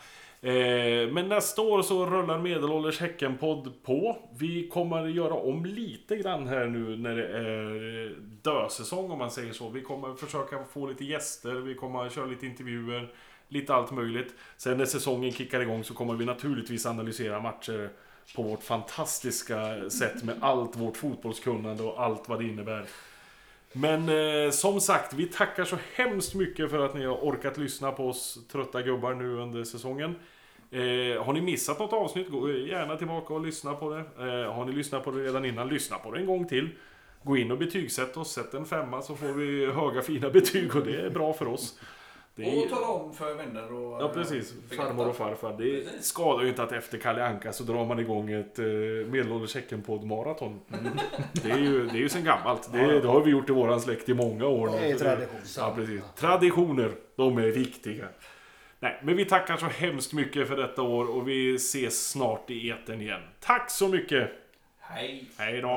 Eh, men nästa år så rullar Medelålders Häcken-podd på. Vi kommer göra om lite grann här nu när det är dösäsong om man säger så. Vi kommer försöka få lite gäster, vi kommer köra lite intervjuer, lite allt möjligt. Sen när säsongen kickar igång så kommer vi naturligtvis analysera matcher på vårt fantastiska sätt med allt vårt fotbollskunnande och allt vad det innebär. Men eh, som sagt, vi tackar så hemskt mycket för att ni har orkat lyssna på oss trötta gubbar nu under säsongen. Eh, har ni missat något avsnitt, gå gärna tillbaka och lyssna på det. Eh, har ni lyssnat på det redan innan, lyssna på det en gång till. Gå in och betygsätt oss, sätt en femma så får vi höga fina betyg och det är bra för oss. Är- Och tala om för vänner och... Ja precis, bekanta. farmor och farfar. Det Precis. skadar ju inte att efter Kalle Anka så drar man igång ett eh, medelålders Häckenpodd-maraton. Det är ju, det är ju sen gammalt. Det, det har vi gjort i våran släkt i många år. Det är tradition. Ja, precis. Traditioner, de är viktiga. Nej, men vi tackar så hemskt mycket för detta år och vi ses snart i etern igen. Tack så mycket! Hej! Hej då!